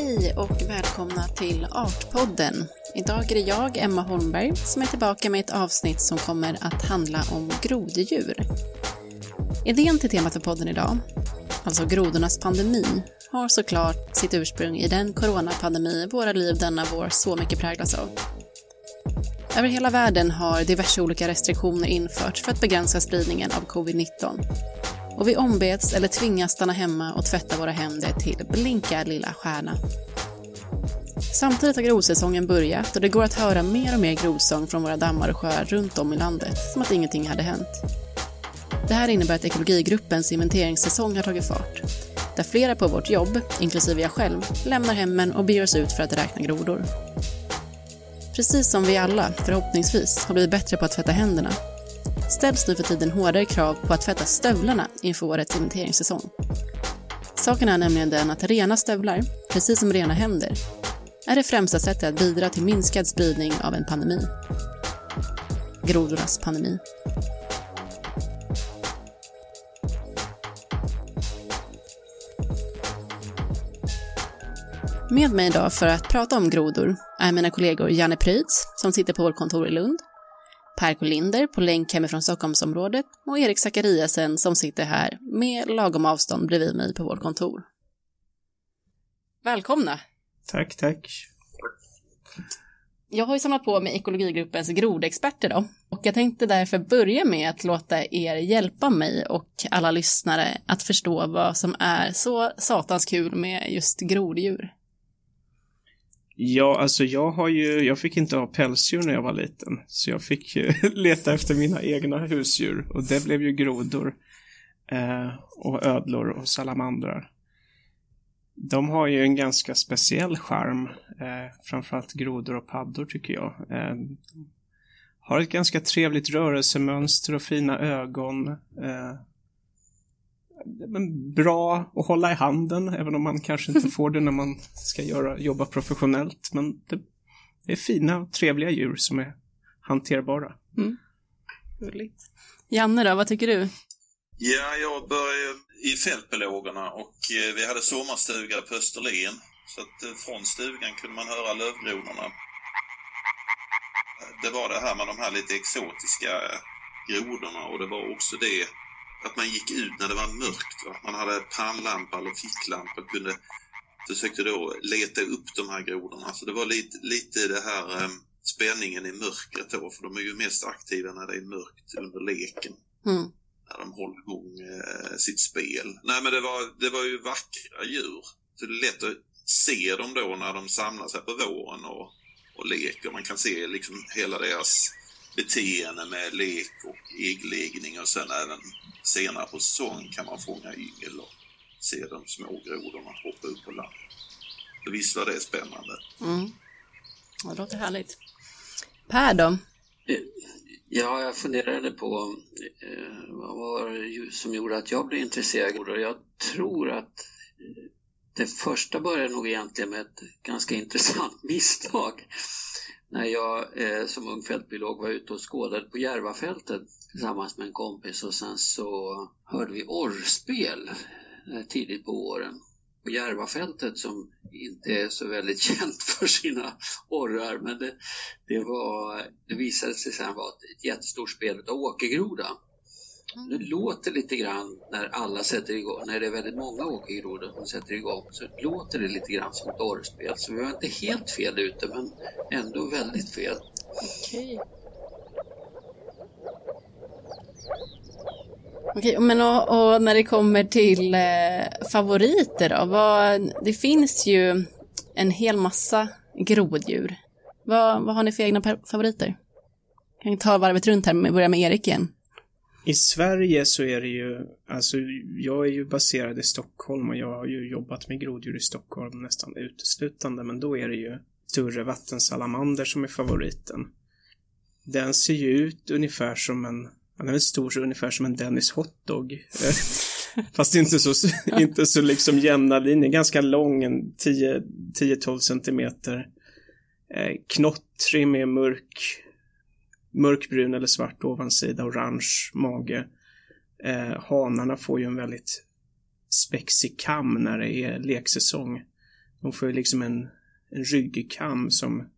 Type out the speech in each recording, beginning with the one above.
Hej och välkomna till Artpodden. Idag är det jag, Emma Holmberg, som är tillbaka med ett avsnitt som kommer att handla om groddjur. Idén till temat för podden idag, alltså grodornas pandemi, har såklart sitt ursprung i den coronapandemi våra liv denna vår så mycket präglas av. Över hela världen har diverse olika restriktioner införts för att begränsa spridningen av covid-19 och vi ombeds eller tvingas stanna hemma och tvätta våra händer till blinka lilla stjärna. Samtidigt har grodsäsongen börjat och det går att höra mer och mer grodsång från våra dammar och sjöar runt om i landet, som att ingenting hade hänt. Det här innebär att ekologigruppens inventeringssäsong har tagit fart, där flera på vårt jobb, inklusive jag själv, lämnar hemmen och beger oss ut för att räkna grodor. Precis som vi alla, förhoppningsvis, har blivit bättre på att tvätta händerna ställs nu för tiden hårdare krav på att tvätta stövlarna inför årets inventeringssäsong. Saken är nämligen den att rena stövlar, precis som rena händer, är det främsta sättet att bidra till minskad spridning av en pandemi. Grodornas pandemi. Med mig idag för att prata om grodor är mina kollegor Janne Prytz, som sitter på vårt kontor i Lund, Per Kolinder på länk hemifrån Stockholmsområdet och Erik Zachariasen som sitter här med lagom avstånd bredvid mig på vårt kontor. Välkomna! Tack, tack. Jag har ju samlat på mig ekologigruppens grodexperter då och jag tänkte därför börja med att låta er hjälpa mig och alla lyssnare att förstå vad som är så satans kul med just groddjur. Ja, alltså jag har ju, jag fick inte ha pälsdjur när jag var liten. Så jag fick ju leta efter mina egna husdjur. Och det blev ju grodor. Eh, och ödlor och salamandrar. De har ju en ganska speciell charm. Eh, framförallt grodor och paddor tycker jag. Eh, har ett ganska trevligt rörelsemönster och fina ögon. Eh, bra att hålla i handen, även om man kanske inte får det när man ska göra, jobba professionellt. Men det, det är fina och trevliga djur som är hanterbara. Mm. Janne då, vad tycker du? Ja, jag började i fältbiologerna och eh, vi hade sommarstuga på Österlen. Så att eh, från stugan kunde man höra lövgrodorna. Det var det här med de här lite exotiska grodorna och det var också det att man gick ut när det var mörkt. Va? Man hade pannlampa eller ficklampa och kunde försökte då leta upp de här grodorna. Så det var lite, lite det här um, spänningen i mörkret då, för de är ju mest aktiva när det är mörkt under leken. Mm. När de håller igång uh, sitt spel. Nej men det var, det var ju vackra djur. Så det är lätt att se dem då när de samlar sig på våren och, och leker. Man kan se liksom hela deras beteende med lek och äggläggning och sen även senare på säsongen kan man fånga yngel och se de små grodorna hoppa upp på land. Så visst var det spännande. Mm. Det låter härligt. Per då? Ja, jag funderade på eh, vad var det som gjorde att jag blev intresserad av Jag tror att eh, det första började nog egentligen med ett ganska intressant misstag när jag eh, som ung fältbiolog var ute och skådade på Järvafältet tillsammans med en kompis och sen så hörde vi orrspel eh, tidigt på våren. På Järvafältet som inte är så väldigt känt för sina orrar men det, det, var, det visade sig sen vara ett jättestort spel av åkergroda. Det låter lite grann när alla sätter igång, när det är väldigt många åkergrodor som sätter igång, så låter det lite grann som ett orrspel. Så vi var inte helt fel ute, men ändå väldigt fel. Okej. Okej, men och, och, när det kommer till eh, favoriter då? Vad, det finns ju en hel massa groddjur. Vad, vad har ni för egna favoriter? Kan vi ta varvet runt här, och börja med Erik igen. I Sverige så är det ju, alltså jag är ju baserad i Stockholm och jag har ju jobbat med groddjur i Stockholm nästan uteslutande, men då är det ju större vattensalamander som är favoriten. Den ser ju ut ungefär som en, den är väl stor så ungefär som en Dennis hotdog. Fast inte så, inte så liksom jämna linjer, ganska lång, en 10-12 centimeter. Eh, knottrig med mörk mörkbrun eller svart ovansida, orange mage. Eh, hanarna får ju en väldigt spexig kam när det är leksäsong. De får ju liksom en, en ryggkam som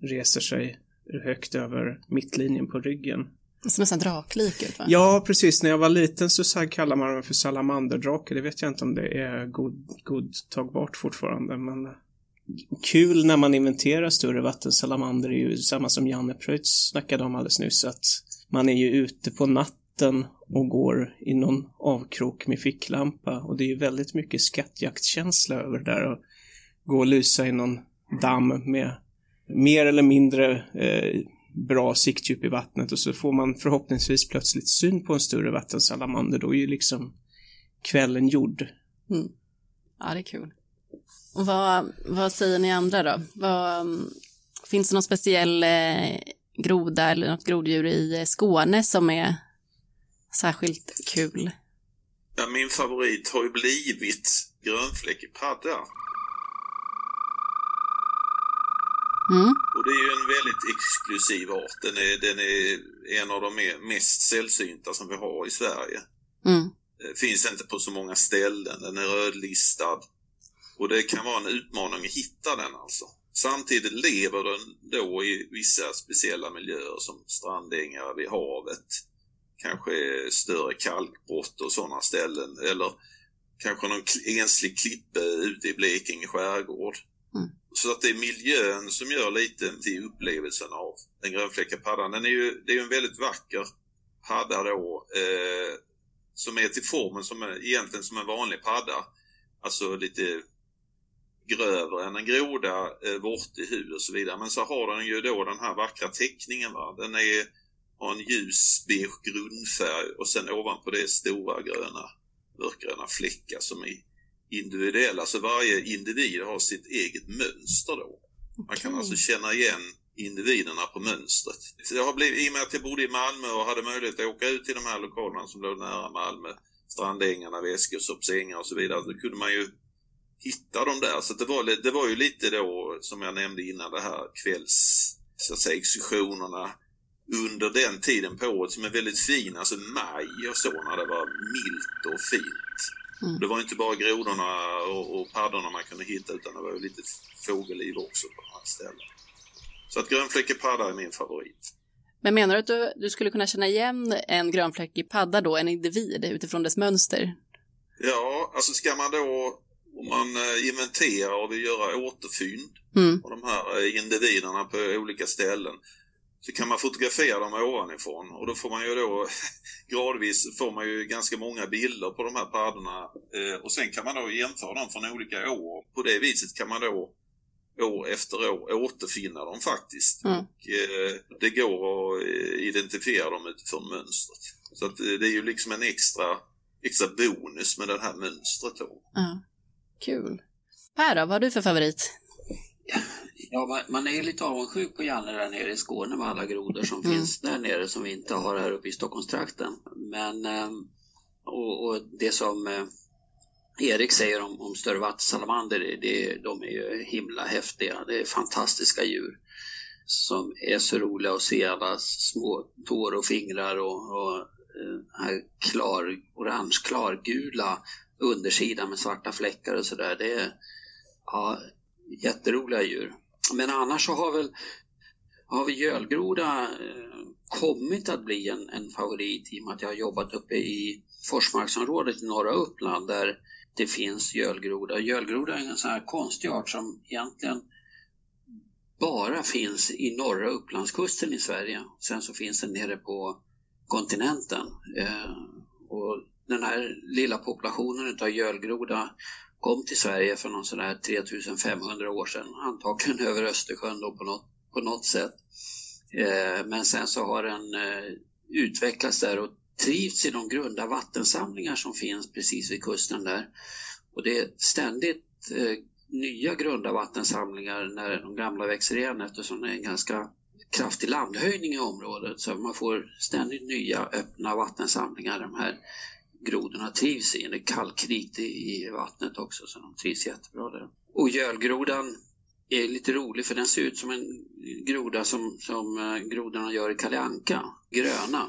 reser sig högt över mittlinjen på ryggen. Som nästan draklik ut va? Ja, precis. När jag var liten så, kallar man dem för salamanderdrake. Det vet jag inte om det är god, godtagbart fortfarande, men kul när man inventerar större vattensalamander är ju samma som Janne Preutz snackade om alldeles nyss, att man är ju ute på natten och går i någon avkrok med ficklampa och det är ju väldigt mycket skattjaktkänsla över det där att gå och lysa i någon damm med mer eller mindre eh, bra siktdjup i vattnet och så får man förhoppningsvis plötsligt syn på en större vattensalamander. Då är ju liksom kvällen gjord. Mm. Ja, det är kul. Vad, vad säger ni andra då? Vad, finns det någon speciell eh, groda eller något groddjur i Skåne som är särskilt kul? Ja, min favorit har ju blivit grönfläckig padda. Mm. Och det är ju en väldigt exklusiv art. Den är, den är en av de mest sällsynta som vi har i Sverige. Mm. Finns inte på så många ställen. Den är rödlistad. Och det kan vara en utmaning att hitta den alltså. Samtidigt lever den då i vissa speciella miljöer som strandängar vid havet. Kanske större kalkbrott och sådana ställen. Eller kanske någon enslig klippe ute i Blekinge skärgård. Mm. Så att det är miljön som gör lite till upplevelsen av den grönfläckade paddan. Den är ju, det är ju en väldigt vacker padda då eh, som är till formen som är, egentligen som en vanlig padda. Alltså lite grövre än en groda, eh, vortig hud och så vidare. Men så har den ju då den här vackra teckningen. Va? Den är, har en ljus beige grundfärg och sen ovanpå det stora gröna, mörkgröna fläckar som är individuella. Så varje individ har sitt eget mönster då. Man kan alltså känna igen individerna på mönstret. Så jag har blivit, I och med att jag bodde i Malmö och hade möjlighet att åka ut till de här lokalerna som låg nära Malmö, Strandängarna, ängar och så vidare, då kunde man ju hitta dem där. Så det var, det var ju lite då, som jag nämnde innan, det här kvälls, så att säga, exkursionerna under den tiden på året som är väldigt fin, alltså maj och så, när det var milt och fint. Mm. Det var inte bara grodorna och, och paddorna man kunde hitta utan det var ju lite fågelliv också på de här ställena. Så att grönfläckig padda är min favorit. Men menar du att du, du skulle kunna känna igen en grönfläckig padda då, en individ, utifrån dess mönster? Ja, alltså ska man då, om man eh, inventerar och vill göra återfynd Mm. av de här eh, individerna på olika ställen så kan man fotografera dem ovanifrån och då får man ju då gradvis får man ju ganska många bilder på de här paddorna eh, och sen kan man då jämföra dem från olika år. På det viset kan man då år efter år återfinna dem faktiskt. Mm. Och, eh, det går att identifiera dem utifrån mönstret. Så att, det är ju liksom en extra, extra bonus med det här mönstret då. Ja. Kul. Per vad har du för favorit? Ja, man, är ju lite avundsjuk på Janne där nere i Skåne med alla grodor som Mm. finns där nere som vi inte har här uppe i Stockholmstrakten. Men, ehm, och, och det som eh, Erik säger om, om större vattensalamander, det, det, de är ju himla häftiga. Det är fantastiska djur som är så roliga att se alla små tår och fingrar och, och eh, här klar, orange klargula undersidan med svarta fläckar och sådär. Det är ja, jätteroliga djur. Men annars så har väl har vi gölgroda eh, kommit att bli en, en favorit i och med att jag har jobbat uppe i Forsmarksområdet i norra Uppland där det finns gölgroda. Gölgroda är en sån här konstig art som egentligen bara finns i norra Upplandskusten i Sverige. Sen så finns den nere på kontinenten. Eh, och den här lilla populationen av gölgroda kom till Sverige för någon sån här 3500 år sedan, antagligen över Östersjön då på något, på något sätt. Eh, men sen så har den eh, utvecklats där och trivs i de grunda vattensamlingar som finns precis vid kusten där. Och det är ständigt eh, nya grunda vattensamlingar när de gamla växer igen eftersom det är en ganska kraftig landhöjning i området så man får ständigt nya öppna vattensamlingar de här grodorna trivs i. Det är kalkrikt i, vattnet också så de trivs jättebra där. Och gölgrodan är lite rolig för den ser ut som en groda som, som eh, grodorna gör i Kalle Anka, gröna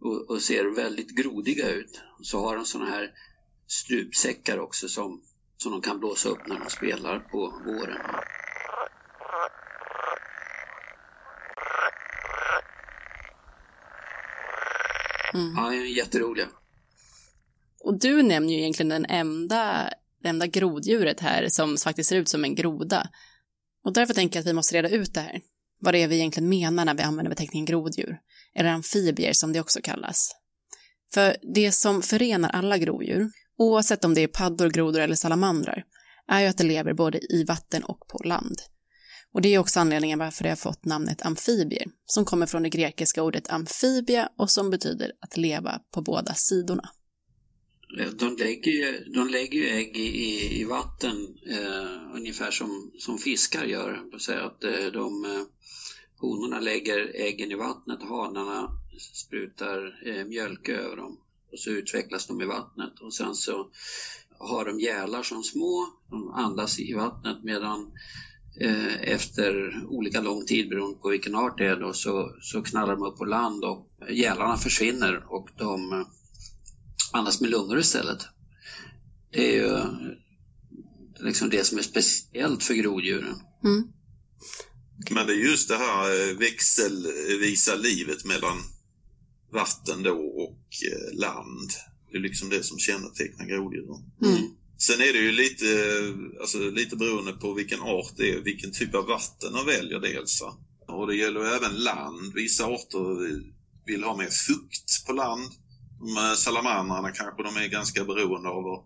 och, och ser väldigt grodiga ut. Så har de sådana här strupsäckar också som som de kan blåsa upp när de spelar på våren. Mm. Ja, jätteroliga. Och du nämner ju egentligen den enda, det enda groddjuret här som faktiskt ser ut som en groda. Och därför tänker jag att vi måste reda ut det här. Vad det är vi egentligen menar när vi använder beteckningen groddjur, eller amfibier som det också kallas. För det som förenar alla groddjur, oavsett om det är paddor, grodor eller salamandrar, är ju att de lever både i vatten och på land. Och det är också anledningen varför det har fått namnet amfibier, som kommer från det grekiska ordet amfibia och som betyder att leva på båda sidorna. Eh, de lägger ju, de lägger ju ägg i, i vatten eh, ungefär som, som fiskar gör. Så att eh, de, eh, honorna lägger äggen i vattnet, hanarna sprutar eh, mjölk över dem och så utvecklas de i vattnet och sen så har de gälar som små, de andas i vattnet medan eh, efter olika lång tid beroende på vilken art det är då, så, så knallar de upp på land och gälarna försvinner och de eh, andas med lungor istället. Det är ju liksom det som är speciellt för groddjuren. Mm. Men det är just det här eh, växelvisa livet mellan vatten då och eh, land. Det är liksom det som kännetecknar groddjuren. Mm. Sen är det ju lite, alltså, lite beroende på vilken art det är, vilken typ av vatten de väljer dels. Och det gäller även land. Vissa arter vill ha mer fukt på land. De salamandrarna kanske de är ganska beroende av att,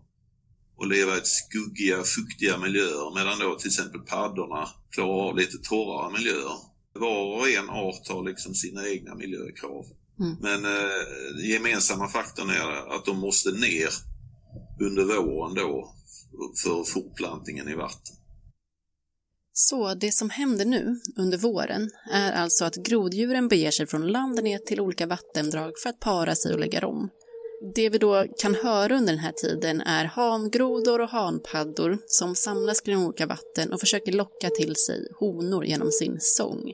att leva i skuggiga, fuktiga miljöer medan då till exempel paddorna klarar av lite torrare miljöer. Var och en art har liksom sina egna miljökrav. Mm. Men eh, gemensamma faktorn är att de måste ner under våren då för fortplantningen i vatten. Så det som händer nu under våren är alltså att groddjuren beger sig från land ner till olika vattendrag för att para sig och lägga om. Det vi då kan höra under den här tiden är hangrodor och hanpaddor som samlas kring olika vatten och försöker locka till sig honor genom sin sång,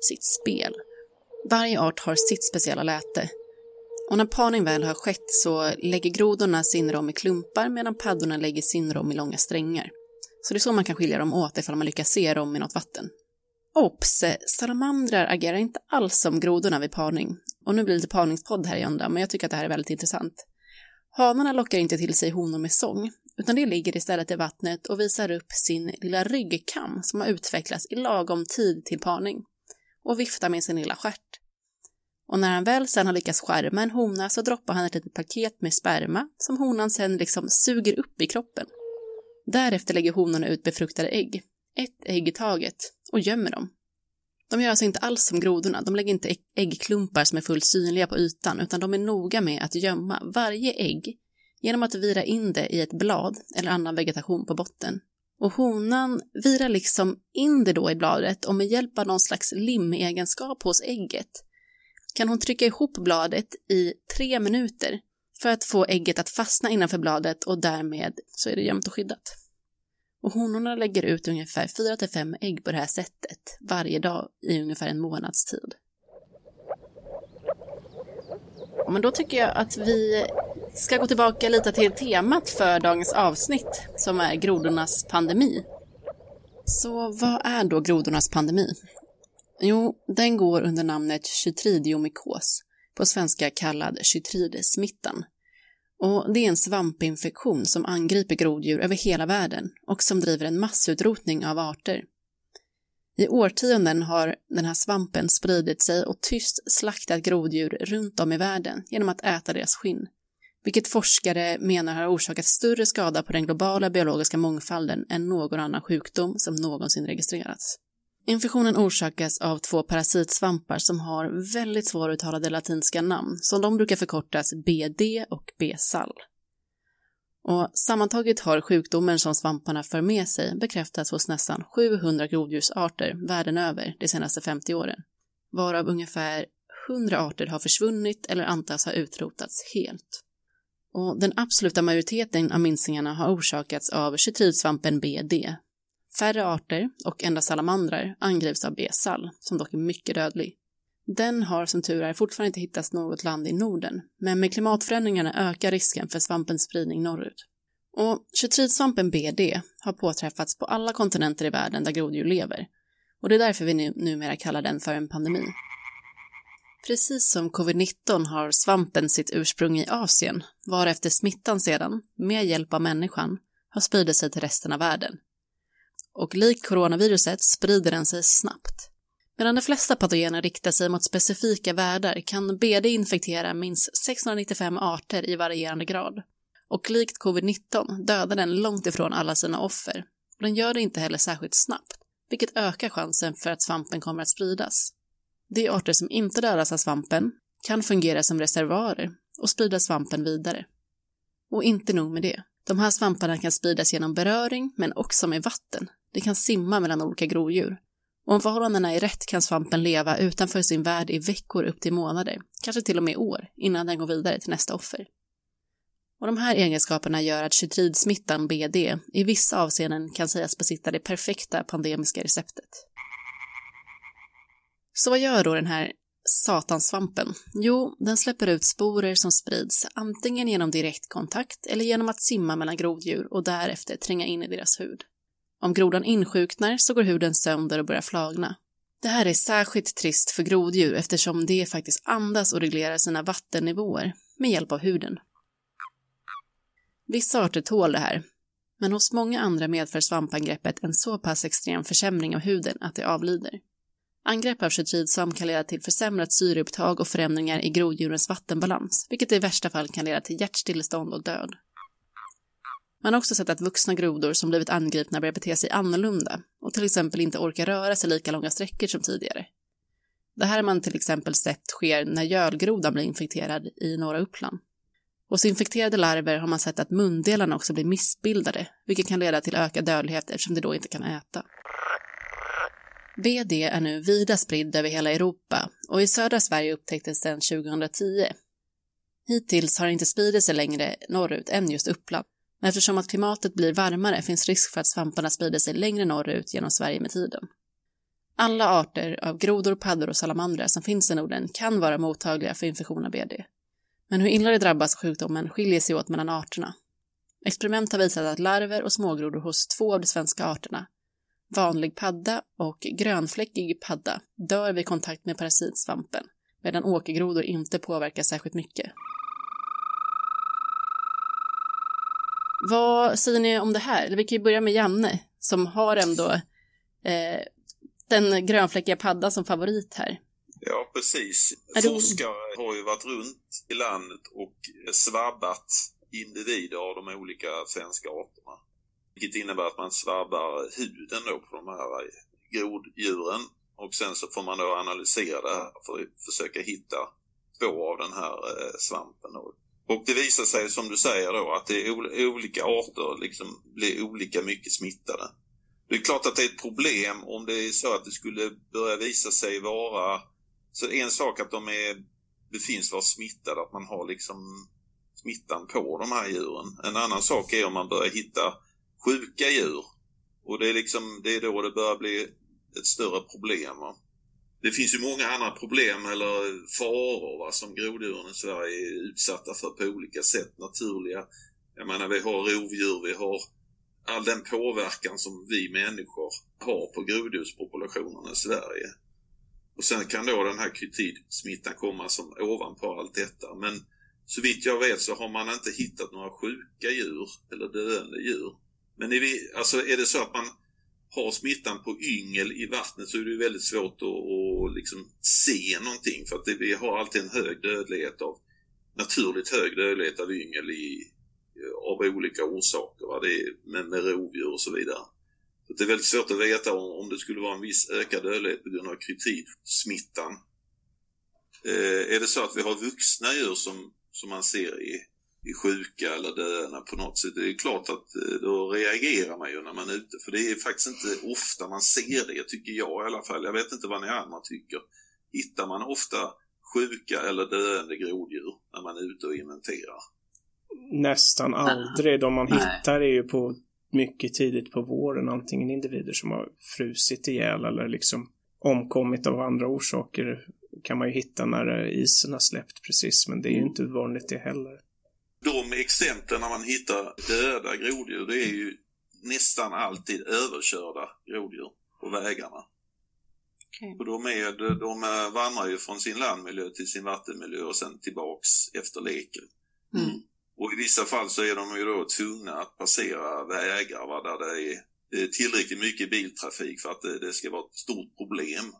sitt spel. Varje art har sitt speciella läte. Och när parning väl har skett så lägger grodorna sin rom i klumpar medan paddorna lägger sin rom i långa strängar. Så det är så man kan skilja dem åt ifall man lyckas se dem i något vatten. Ops! Eh, salamandrar agerar inte alls som grodorna vid parning. Och nu blir det lite parningspodd här i onda, men jag tycker att det här är väldigt intressant. Hanarna lockar inte till sig honor med sång, utan det ligger istället i vattnet och visar upp sin lilla ryggkam som har utvecklats i lagom tid till parning och viftar med sin lilla stjärt. Och när han väl sen har lyckats skärma en hona så droppar han ett litet paket med sperma som honan sen liksom suger upp i kroppen. Därefter lägger honorna ut befruktade ägg, ett ägg i taget, och gömmer dem. De gör alltså inte alls som grodorna, de lägger inte äggklumpar som är fullt synliga på ytan, utan de är noga med att gömma varje ägg genom att vira in det i ett blad eller annan vegetation på botten. Och honan virar liksom in det då i bladet och med hjälp av någon slags limegenskap hos ägget kan hon trycka ihop bladet i tre minuter för att få ägget att fastna innanför bladet och därmed så är det gömt och skyddat. Och honorna lägger ut ungefär 4-5 ägg på det här sättet varje dag i ungefär en månads tid. Men då tycker jag att vi ska gå tillbaka lite till temat för dagens avsnitt som är grodornas pandemi. Så vad är då grodornas pandemi? Jo, den går under namnet chytridiomykos, på svenska kallad chytridsmittan. Och det är en svampinfektion som angriper groddjur över hela världen och som driver en massutrotning av arter. I årtionden har den här svampen spridit sig och tyst slaktat groddjur runt om i världen genom att äta deras skinn, vilket forskare menar har orsakat större skada på den globala biologiska mångfalden än någon annan sjukdom som någonsin registrerats. Infektionen orsakas av två parasitsvampar som har väldigt svåruttalade latinska namn, så de brukar förkortas BD och B-sall. Och sammantaget har sjukdomen som svamparna för med sig bekräftats hos nästan 700 groddjursarter världen över de senaste 50 åren, varav ungefär 100 arter har försvunnit eller antas ha utrotats helt. Och den absoluta majoriteten av minskningarna har orsakats av chytridsvampen BD, Färre arter och endast salamandrar angrips av besall, som dock är mycket dödlig. Den har som tur är fortfarande inte hittats något land i Norden, men med klimatförändringarna ökar risken för svampens spridning norrut. Och chytridsvampen BD har påträffats på alla kontinenter i världen där groddjur lever. Och det är därför vi nu, numera kallar den för en pandemi. Precis som covid-19 har svampen sitt ursprung i Asien, varefter smittan sedan, med hjälp av människan, har spridit sig till resten av världen. Och likt coronaviruset sprider den sig snabbt. Medan de flesta patogener riktar sig mot specifika värdar kan BD infektera minst 695 arter i varierande grad. Och likt covid-19 dödar den långt ifrån alla sina offer. Och den gör det inte heller särskilt snabbt, vilket ökar chansen för att svampen kommer att spridas. De arter som inte dödas av svampen kan fungera som reservoarer och sprida svampen vidare. Och inte nog med det. De här svamparna kan spridas genom beröring, men också med vatten. Det kan simma mellan olika groddjur. Och om förhållandena är rätt kan svampen leva utanför sin värld i veckor upp till månader, kanske till och med år, innan den går vidare till nästa offer. Och de här egenskaperna gör att chytridsmittan BD i vissa avseenden kan sägas besitta det perfekta pandemiska receptet. Så vad gör då den här satansvampen? Jo, den släpper ut sporer som sprids antingen genom direktkontakt eller genom att simma mellan groddjur och därefter tränga in i deras hud. Om grodan insjuknar så går huden sönder och börjar flagna. Det här är särskilt trist för groddjur eftersom det faktiskt andas och reglerar sina vattennivåer med hjälp av huden. Vissa arter tål det här, men hos många andra medför svampangreppet en så pass extrem försämring av huden att det avlider. Angrepp av chytridsvamp kan leda till försämrat syreupptag och förändringar i groddjurens vattenbalans, vilket i värsta fall kan leda till hjärtstillestånd och död. Man har också sett att vuxna grodor som blivit angripna börjar bete sig annorlunda och till exempel inte orkar röra sig lika långa sträckor som tidigare. Det här har man till exempel sett sker när gölgrodan blir infekterad i norra Uppland. Hos infekterade larver har man sett att mundelarna också blir missbildade, vilket kan leda till ökad dödlighet eftersom de då inte kan äta. BD är nu vida spridd över hela Europa och i södra Sverige upptäcktes den 2010. Hittills har det inte spridit sig längre norrut än just Uppland, men eftersom att klimatet blir varmare finns risk för att svamparna sprider sig längre norrut genom Sverige med tiden. Alla arter av grodor, paddor och salamandrar som finns i Norden kan vara mottagliga för infektion av BD. Men hur illa det drabbas av sjukdomen skiljer sig åt mellan arterna. Experiment har visat att larver och smågrodor hos två av de svenska arterna vanlig padda och grönfläckig padda dör vid kontakt med parasitsvampen, medan åkergrodor inte påverkas särskilt mycket. Vad säger ni om det här? Vi kan ju börja med Janne, som har ändå eh, den grönfläckiga paddan som favorit här. Ja, precis. Är Forskare har ju varit runt i landet och svabbat individer av de olika svenska arterna. Vilket innebär att man svabbar huden då på de här groddjuren och sen så får man då analysera det här för att försöka hitta två av den här eh, svampen. Då. Och det visar sig som du säger då att det är olika arter liksom blir olika mycket smittade. Det är klart att det är ett problem om det är så att det skulle börja visa sig vara så en sak att de är, befinns vara smittade, att man har liksom smittan på de här djuren. En annan sak är om man börjar hitta sjuka djur. Och det är, liksom, det är då det börjar bli ett större problem. Va? Det finns ju många andra problem eller faror va, som groddjuren i Sverige är utsatta för på olika sätt. Naturliga. Jag menar vi har rovdjur, vi har all den påverkan som vi människor har på groddjurspopulationerna i Sverige. Och sen kan då den här kytidsmittan komma som ovanpå allt detta. Men så vitt jag vet så har man inte hittat några sjuka djur eller döende djur. Men är, vi, alltså är det så att man har smittan på yngel i vattnet så är det väldigt svårt att, att liksom se någonting för att det, vi har alltid en hög dödlighet av naturligt hög dödlighet av yngel i, eh, av olika orsaker. Va? Det är med, med rovdjur och så vidare. Så det är väldigt svårt att veta om, om det skulle vara en viss ökad dödlighet på grund av kritidsmittan. Eh, är det så att vi har vuxna djur som, som man ser i är sjuka eller döende på något sätt. Det är klart att eh, då reagerar man ju när man är ute. För det är faktiskt inte ofta man ser det, tycker jag i alla fall. Jag vet inte vad ni andra tycker. Hittar man ofta sjuka eller döende groddjur när man är ute och inventerar? Nästan aldrig. De man hittar är ju på mycket tidigt på våren. Antingen individer som har frusit ihjäl eller liksom omkommit av andra orsaker kan man ju hitta när isen har släppt precis. Men det är ju inte vanligt det heller. De exemplen när man hittar döda groddjur, det är ju nästan alltid överkörda groddjur på vägarna. Okay. Och de, är, de vandrar ju från sin landmiljö till sin vattenmiljö och sen tillbaks efter leken. Mm. Och i vissa fall så är de ju då tvungna att passera vägar va, där det är tillräckligt mycket biltrafik för att det, det ska vara ett stort problem.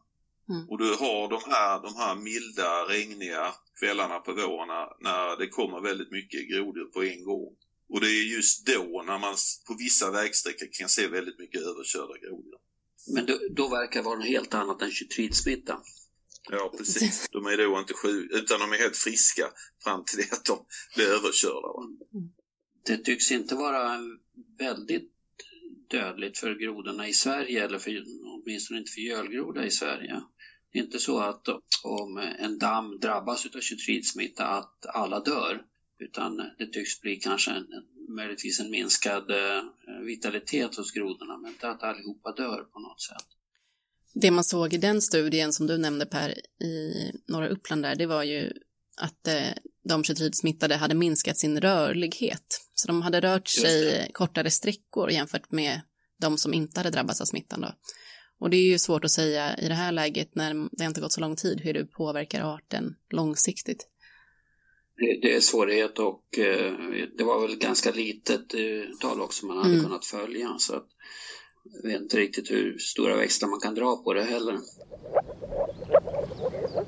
Mm. Och du har de här, de här milda, regniga kvällarna på våren när det kommer väldigt mycket groddjur på en gång. Och det är just då när man på vissa vägsträckor kan se väldigt mycket överkörda groddjur. Men då, då verkar det vara något helt annat än chytridsmitta. Ja, precis. De är då inte sjuka, utan de är helt friska fram till det att de blir överkörda. Va? Mm. Det tycks inte vara väldigt dödligt för grodorna i Sverige, eller för, åtminstone inte för gölgroda i Sverige. Det är inte så att om en damm drabbas av chytridsmitta att alla dör, utan det tycks bli kanske en, möjligtvis en minskad eh, vitalitet hos grodorna, men inte att allihopa dör på något sätt. Det man såg i den studien som du nämnde Per i norra Uppland där, det var ju att eh, de chytridsmittade hade minskat sin rörlighet. Så de hade rört sig kortare sträckor jämfört med de som inte hade drabbats av smittan. Då. Och det är ju svårt att säga i det här läget när det inte gått så lång tid hur det påverkar arten långsiktigt. Det, är svårighet och eh, det var väl ganska litet tal också man hade mm. kunnat följa. Så att, jag vet inte riktigt hur stora växlar man kan dra på det heller.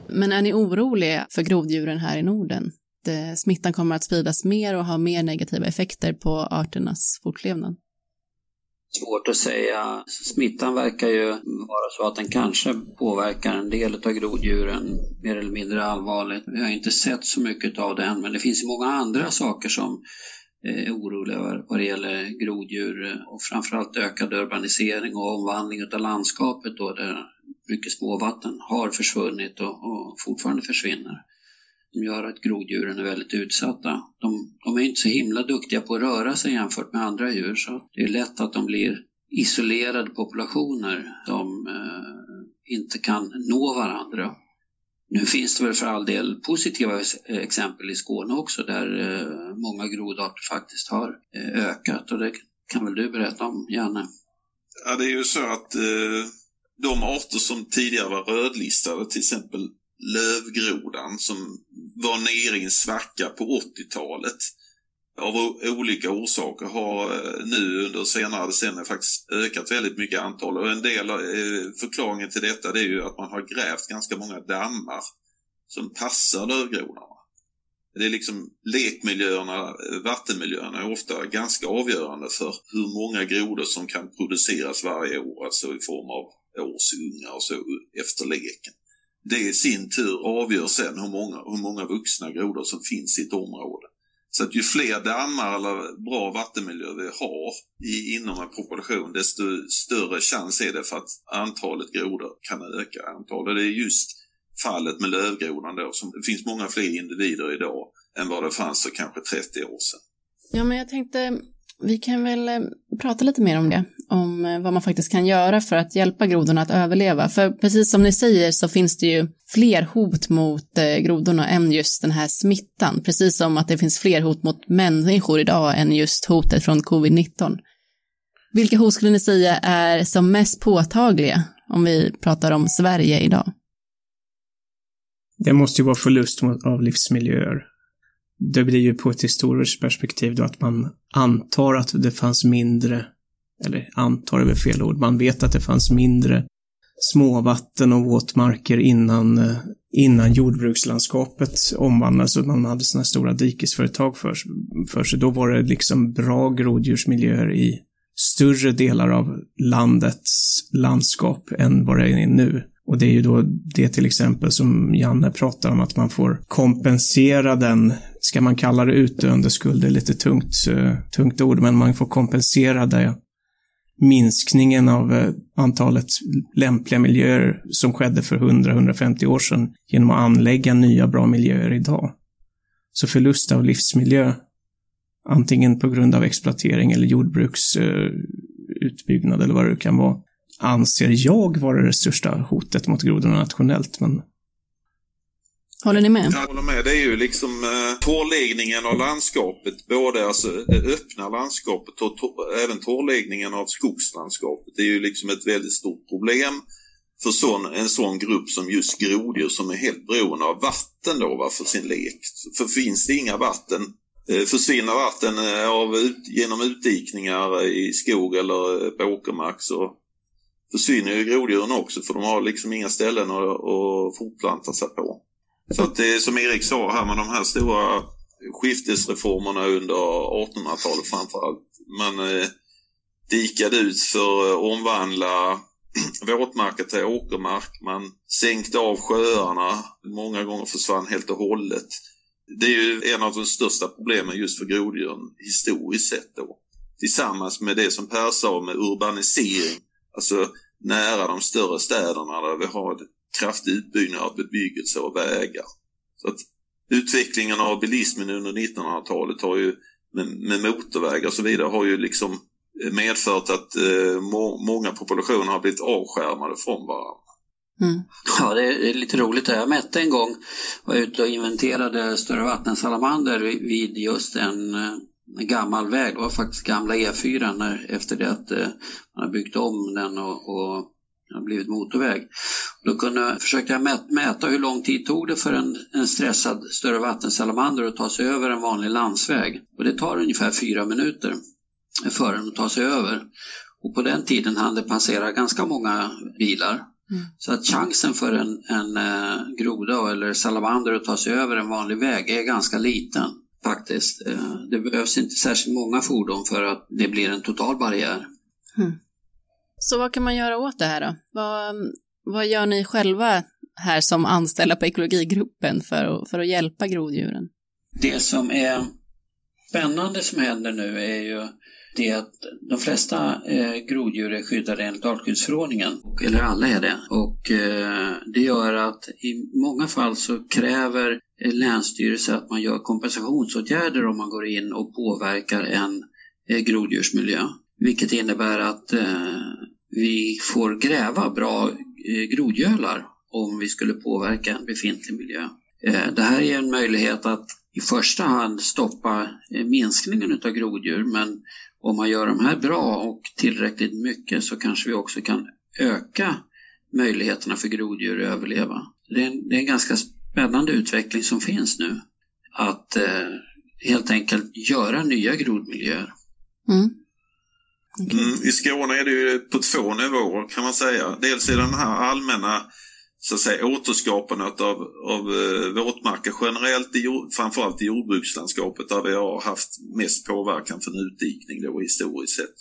Men är ni oroliga för groddjuren här i Norden? Smittan kommer att spridas mer och ha mer negativa effekter på arternas fortlevnad? Svårt att säga. Smittan verkar ju vara så att den kanske påverkar en del av groddjuren mer eller mindre allvarligt. Vi har inte sett så mycket av det än, men det finns ju många andra saker som eh, är oroliga vad det gäller groddjur eh, och framförallt ökad urbanisering och omvandling av landskapet då där mycket småvatten har försvunnit och, och fortfarande försvinner som gör att groddjuren är väldigt utsatta. De, de, är inte så himla duktiga på att röra sig jämfört med andra djur så det är lätt att de blir isolerade populationer som eh, inte kan nå varandra. Nu finns det väl för all del positiva exempel i Skåne också där eh, många grodarter faktiskt har eh, ökat och det kan väl du berätta om, Janne? Ja, det är ju så att eh, de arter som tidigare var rödlistade, till exempel lövgrodan som var nere i en svacka på 80-talet av olika orsaker har eh, nu under senare decennier faktiskt ökat väldigt mycket antal. Och en del av förklaringen till detta det är ju att man har grävt ganska många dammar som passar lövgrodorna. Det är liksom lekmiljöerna, eh, vattenmiljöerna är ofta ganska avgörande för hur många grodor som kan produceras varje år, alltså i form av årsungar och så efter leken det i sin tur avgör sen hur många, hur många vuxna grodor som finns i ett område. Så att ju fler dammar eller bra vattenmiljö vi har i, inom en population desto större chans är det för att antalet grodor kan öka antalet. Det är just fallet med lövgrodan då som det finns många fler individer idag än vad det fanns för kanske 30 år sedan. Ja, men jag tänkte vi kan väl eh, prata lite mer om det, om eh, vad man faktiskt kan göra för att hjälpa grodorna att överleva. För precis som ni säger så finns det ju fler hot mot eh, grodorna än just den här smittan, precis som att det finns fler hot mot människor idag än just hotet från covid-19. Vilka hot skulle ni säga är som mest påtagliga om vi pratar om Sverige idag? Det måste ju vara förlust av livsmiljöer det blir ju på ett historiskt perspektiv då att man antar att det fanns mindre, eller antar är väl fel ord, man vet att det fanns mindre småvatten och våtmarker innan, eh, innan jordbrukslandskapet omvandlades och man hade sådana stora dikesföretag för, för sig. Då var det liksom bra groddjursmiljöer i större delar av landets landskap än vad det är nu. Och det är ju då det till exempel som Janne pratar om, att man får kompensera den, ska man kalla det utdöende skuld, det är lite tungt, eh, tungt ord, men man får kompensera det minskningen av eh, antalet lämpliga miljöer som skedde för 100-150 år sedan genom att anlägga nya bra miljöer idag. Så förlust av livsmiljö, antingen på grund av exploatering eller jordbruksutbyggnad eh, eller vad det kan vara, anser jag vara det största hotet mot grodorna nationellt, men Håller ni med? Jag håller med. Det är ju liksom eh, torrläggningen av landskapet, både alltså det öppna landskapet och to även torrläggningen av skogslandskapet. Det är ju liksom ett väldigt stort problem för sån, en sån grupp som just groddjur som är helt beroende av vatten då va, för sin lek. För finns det inga vatten, eh, försvinner vatten eh, av, ut, genom utdikningar i skog eller på åkermark så försvinner ju groddjuren också för de har liksom inga ställen att, att fortplanta sig på. Så att det är som Erik sa här med de här stora skiftesreformerna under 1800-talet framförallt. Man eh, dikade ut för att omvandla våtmarker till åkermark. Man sänkte av sjöarna. Många gånger försvann helt och hållet. Det är ju en av de största problemen just för groddjuren historiskt sett då. Tillsammans med det som Per sa med urbanisering, alltså nära de större städerna där vi har kraftig utbyggnad av bebyggelse och vägar. Så att utvecklingen av bilismen under 1900-talet har ju med, med motorvägar och så vidare har ju liksom medfört att eh, må, många populationer har blivit avskärmade från varandra. Mm. Ja, det är lite roligt. Jag mätte en gång, var ute och inventerade större vattensalamander vid just en, en gammal väg. Det var faktiskt gamla E4 när, efter det att eh, man har byggt om den och, och har blivit motorväg. Då kunde, försökte jag mäta hur lång tid tog det för en, en stressad större vattensalamander att ta sig över en vanlig landsväg. Och det tar ungefär fyra minuter för den att ta sig över. Och på den tiden hann det passera ganska många bilar. Mm. Så att chansen för en, en uh, groda eller salamander att ta sig över en vanlig väg är ganska liten faktiskt. Uh, det behövs inte särskilt många fordon för att det blir en total barriär. Mm. Så vad kan man göra åt det här då? Vad, vad gör ni själva här som anställda på ekologigruppen för att, för att hjälpa groddjuren? Det som är spännande som händer nu är ju det att de flesta eh, groddjur är skyddade enligt artskyddsförordningen, eller alla är det. Och eh, det gör att i många fall så kräver Länsstyrelsen att man gör kompensationsåtgärder om man går in och påverkar en eh, groddjursmiljö. Vilket innebär att eh, vi får gräva bra eh, grodgölar om vi skulle påverka en befintlig miljö. Eh, det här är en möjlighet att i första hand stoppa eh, minskningen av groddjur men om man gör de här bra och tillräckligt mycket så kanske vi också kan öka möjligheterna för groddjur att överleva. Det är en, det är en ganska spännande utveckling som finns nu. Att eh, helt enkelt göra nya grodmiljöer. Mm. Okay. Mm, I Skåne är det ju på två nivåer kan man säga. Dels är den här allmänna så att säga, återskapandet av, av eh, våtmarker generellt, i, framförallt i jordbrukslandskapet där vi har haft mest påverkan från utdikning då historiskt sett.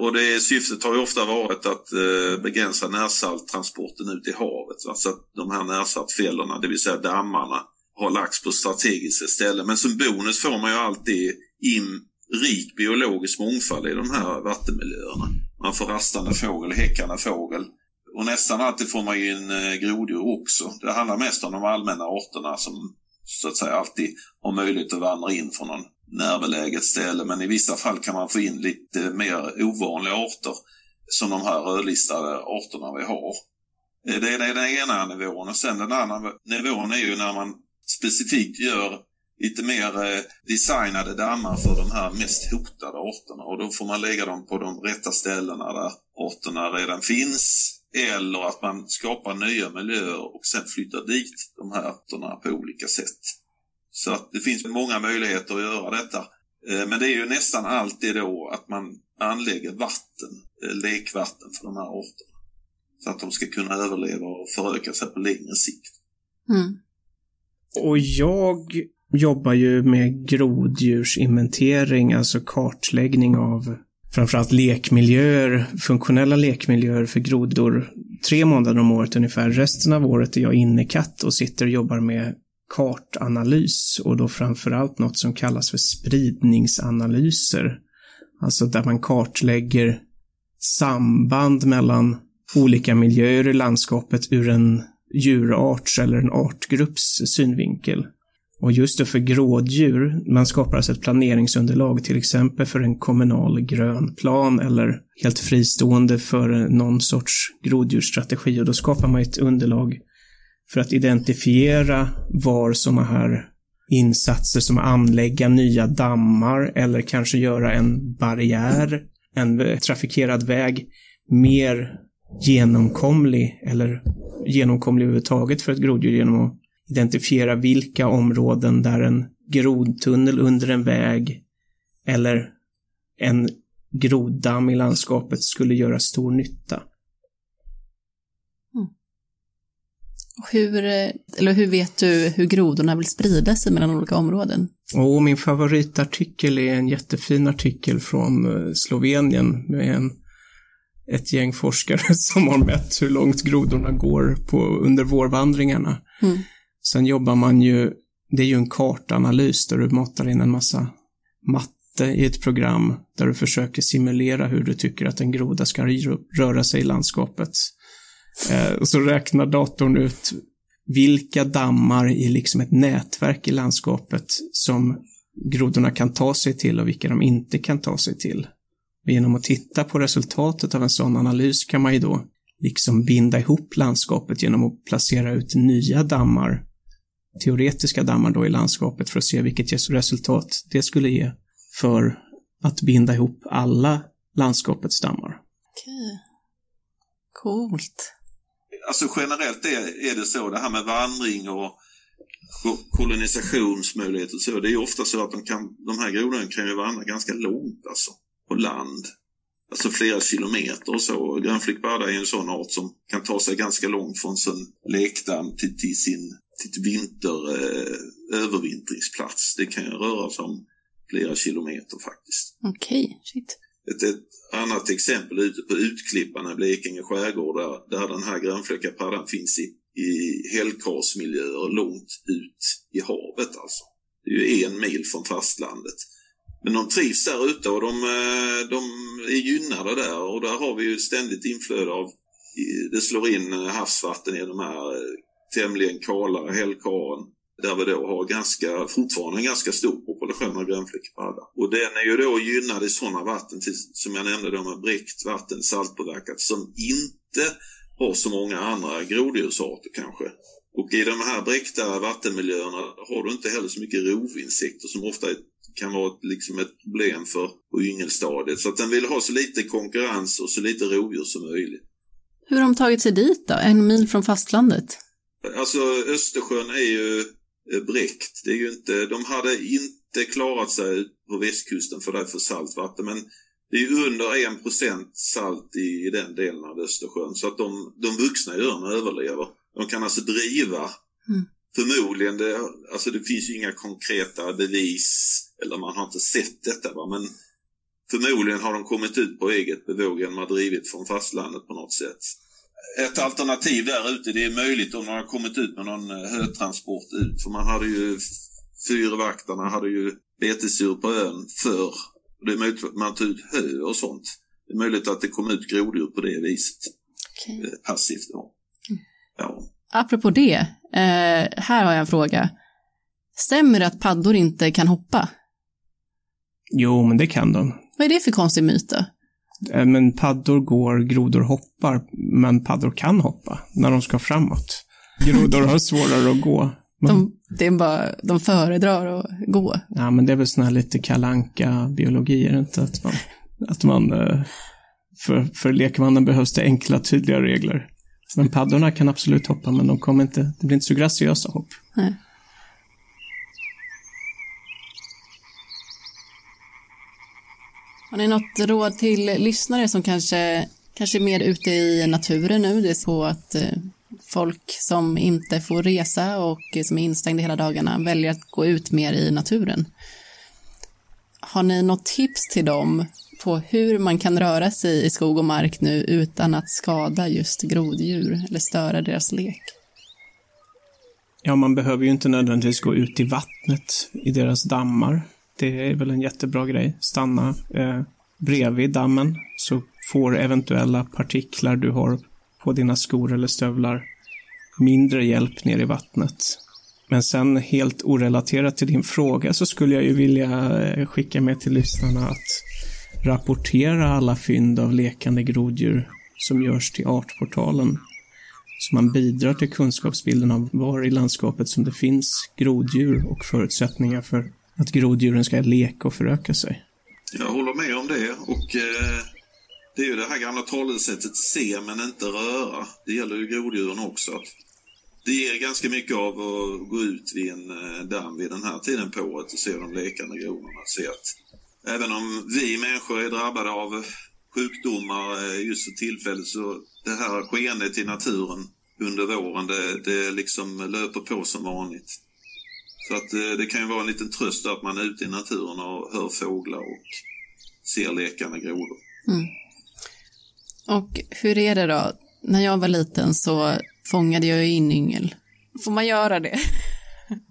Och det syftet har ju ofta varit att eh, begränsa närsalttransporten ut i havet. Va? Så att de här närsaltfällorna, det vill säga dammarna, har lagts på strategiska ställen. Men som bonus får man ju alltid in rik biologisk mångfald i de här vattenmiljöerna. Man får rastande fågel, häckande fågel. Och nästan alltid får man in eh, groddjur också. Det handlar mest om de allmänna arterna som så att säga alltid har möjlighet att vandra in från någon närbeläget ställe. Men i vissa fall kan man få in lite mer ovanliga arter som de här rödlistade arterna vi har. Eh, det är den ena nivån och sen den andra nivån är ju när man specifikt gör lite mer eh, designade dammar för de här mest hotade arterna och då får man lägga dem på de rätta ställena där arterna redan finns eller att man skapar nya miljöer och sen flyttar dit de här arterna på olika sätt. Så att det finns många möjligheter att göra detta. Eh, men det är ju nästan alltid då att man anlägger vatten, eh, lekvatten för de här arterna. Så att de ska kunna överleva och föröka sig på längre sikt. Mm. Och jag jobbar ju med groddjursinventering, alltså kartläggning av framförallt lekmiljöer, funktionella lekmiljöer för grodor tre månader om året ungefär. Resten av året är jag innekatt och sitter och jobbar med kartanalys och då framförallt något som kallas för spridningsanalyser. Alltså där man kartlägger samband mellan olika miljöer i landskapet ur en djurarts eller en artgrupps synvinkel. Och just då för grådjur, man skapar alltså ett planeringsunderlag till exempel för en kommunal grönplan eller helt fristående för någon sorts groddjursstrategi. Och då skapar man ett underlag för att identifiera var sådana här insatser som att anlägga nya dammar eller kanske göra en barriär, en trafikerad väg, mer genomkomlig eller genomkomlig överhuvudtaget för ett groddjur genom att identifiera vilka områden där en grodtunnel under en väg eller en groddamm i landskapet skulle göra stor nytta. Hur, eller hur vet du hur grodorna vill sprida sig mellan olika områden? Och min favoritartikel är en jättefin artikel från eh, Slovenien med en, ett gäng forskare som har mätt hur långt grodorna går på, under vårvandringarna. Mm. Sen jobbar man ju, det är ju en kartanalys där du matar in en massa matte i ett program där du försöker simulera hur du tycker att en groda ska röra sig i landskapet. Eh, och så räknar datorn ut vilka dammar i liksom ett nätverk i landskapet som grodorna kan ta sig till och vilka de inte kan ta sig till. Och genom att titta på resultatet av en sån analys kan man ju då liksom binda ihop landskapet genom att placera ut nya dammar, teoretiska dammar då i landskapet för att se vilket resultat det skulle ge för att binda ihop alla landskapets dammar. Okej. Coolt alltså generellt är, är det så, det här med vandring och kolonisationsmöjligheter och så, det är ju ofta så att de, kan, de här grodorna kan ju vandra ganska långt alltså, på land. Alltså flera kilometer och så. Grönflickbärda är en sån art som kan ta sig ganska långt från sin lekdamm till, till sin till vinter, eh, övervintringsplats. Det kan ju röra sig om flera kilometer faktiskt. Okej, okay, shit. Ett, ett, annat exempel ute på Utklippan i Blekinge skärgård där, där den här grönfläckarpaddan finns i, i hällkarlsmiljöer långt ut i havet alltså. Det är ju en mil från fastlandet. Men de trivs där ute och de, eh, de är gynnade där och där har vi ju ständigt inflöde av, det slår in havsvatten i de här eh, tämligen kala hällkaren där vi då har ganska, fortfarande en ganska stor population av grönfläckpadda. Och den är ju då gynnad i sådana vatten, till, som jag nämnde då med bräckt vatten, saltpåverkat, som inte har så många andra groddjursarter kanske. Och i de här bräckta vattenmiljöerna har du inte heller så mycket rovinsekter som ofta kan vara ett, liksom ett problem för på yngelstadiet. Så att den vill ha så lite konkurrens och så lite rovdjur som möjligt. Hur har de tagit sig dit då? En mil från fastlandet? Alltså Östersjön är ju Eh, bräckt. Det är ju inte, de hade inte klarat sig på västkusten för det är för salt vatten. Men det är ju under en procent salt i, i den delen av Östersjön. Så att de, de vuxna djuren överlever. De kan alltså driva. Mm. Förmodligen, det, alltså det finns ju inga konkreta bevis eller man har inte sett detta. Va? Men förmodligen har de kommit ut på eget bevåg genom att drivit från fastlandet på något sätt ett alternativ där ute, det är möjligt om man har kommit ut med någon eh, hötransport ut. För man hade ju, fyrvaktarna hade ju betesdjur på ön förr. Det är möjligt att man tar ut hö och sånt. Det är möjligt att det kom ut groddjur på det viset. Okay. Eh, passivt då. Mm. Ja. Apropå det, eh, här har jag en fråga. Stämmer det att paddor inte kan hoppa? Jo, men det kan de. Vad är det för konstig myt då? Eh, men paddor går, grodor hoppar, men paddor kan hoppa när de ska framåt. Grodor har svårare att gå. Men... De, det är bara, de föredrar att gå. Ja, men det är väl sån här lite kalanka biologi, är det inte? Att man, att man eh, för, för lekmannen behövs det enkla, tydliga regler. Men paddorna kan absolut hoppa, men de kommer inte, det blir inte så graciösa hopp. Nej. Har ni något råd till lyssnare som kanske, kanske är mer ute i naturen nu? Det är så att eh, folk som inte får resa och som är instängda hela dagarna väljer att gå ut mer i naturen. Har ni något tips till dem på hur man kan röra sig i skog och mark nu utan att skada just groddjur eller störa deras lek? Ja, man behöver ju inte nödvändigtvis gå ut i vattnet i deras dammar. Det är väl en jättebra grej. Stanna eh, bredvid dammen så får eventuella partiklar du har på dina skor eller stövlar mindre hjälp ner i vattnet. Men sen helt orelaterat till din fråga så skulle jag ju vilja eh, skicka med till lyssnarna att rapportera alla fynd av lekande groddjur som görs till Artportalen. Så man bidrar till kunskapsbilden av var i landskapet som det finns groddjur och förutsättningar för att groddjuren ska leka och föröka sig. Jag håller med om det och eh, det är ju det här gamla talesättet se men inte röra. Det gäller ju groddjuren också. Det ger ganska mycket av att gå ut vid en eh, damm vid den här tiden på året och se de lekande grodorna. Se att även om vi människor är drabbade av sjukdomar eh, just för tillfället så det här skeendet i naturen under våren det, det liksom löper på som vanligt. Så att eh, det kan ju vara en liten tröst att man är ute i naturen och hör fåglar och ser lekande grodor. Mm. Och hur är det då? När jag var liten så fångade jag in yngel. Får man göra det?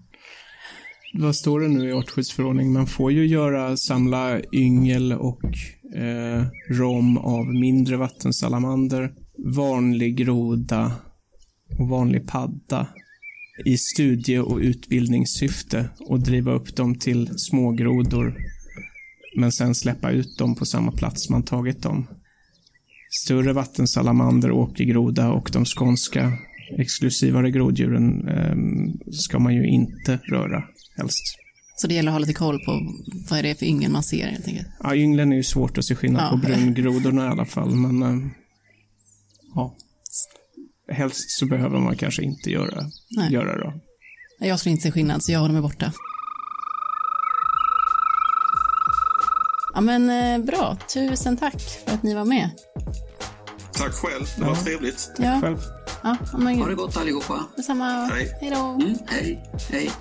Vad står det nu i artskyddsförordningen? Man får ju göra, samla yngel och eh, rom av mindre vattensalamander, vanlig groda och vanlig padda i studie och utbildningssyfte och driva upp dem till smågrodor men sen släppa ut dem på samma plats man tagit dem. Större vattensalamander, åkergroda och de skånska exklusivare groddjuren eh, ska man ju inte röra helst. Så det gäller att ha lite koll på vad är det för yngel man ser helt enkelt? Ja, ynglen är ju svårt att se skillnad ja. på brungrodorna i alla fall, men äh, ja. Helst så behöver man kanske inte göra, Nej. göra det. Jag skulle inte se skillnad, så jag håller mig borta. Ja, men eh, bra. Tusen tack för att ni var med. Tack själv. Det var ja. trevligt. Tack ja. själv. Ja, men... Ha det gott allihopa. Detsamma. Hej. Hej då. Mm, hej. Hej.